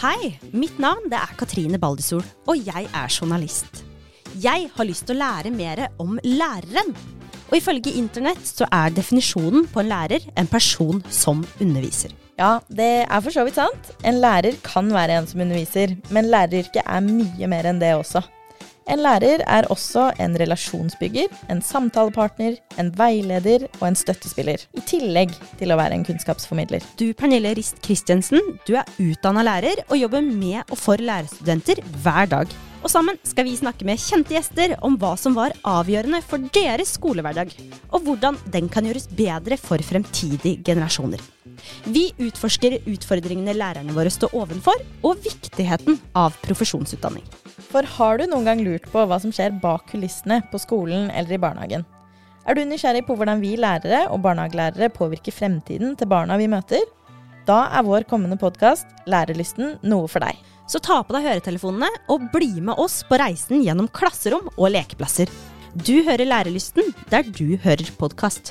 Hei, mitt navn er Katrine Baldisol, og jeg er journalist. Jeg har lyst til å lære mer om læreren. Og ifølge internett så er definisjonen på en lærer en person som underviser. Ja, det er for så vidt sant. En lærer kan være en som underviser, men læreryrket er mye mer enn det også. En lærer er også en relasjonsbygger, en samtalepartner, en veileder og en støttespiller. I tillegg til å være en kunnskapsformidler. Du Pernille Rist Christiansen, du er utdanna lærer og jobber med og for lærerstudenter hver dag. Og sammen skal vi snakke med kjente gjester om hva som var avgjørende for deres skolehverdag, og hvordan den kan gjøres bedre for fremtidige generasjoner. Vi utforsker utfordringene lærerne våre står ovenfor, og viktigheten av profesjonsutdanning. For har du noen gang lurt på hva som skjer bak kulissene på skolen eller i barnehagen? Er du nysgjerrig på hvordan vi lærere og barnehagelærere påvirker fremtiden til barna vi møter? Da er vår kommende podkast Lærelysten noe for deg. Så ta på deg høretelefonene og bli med oss på reisen gjennom klasserom og lekeplasser. Du hører Lærelysten der du hører podkast.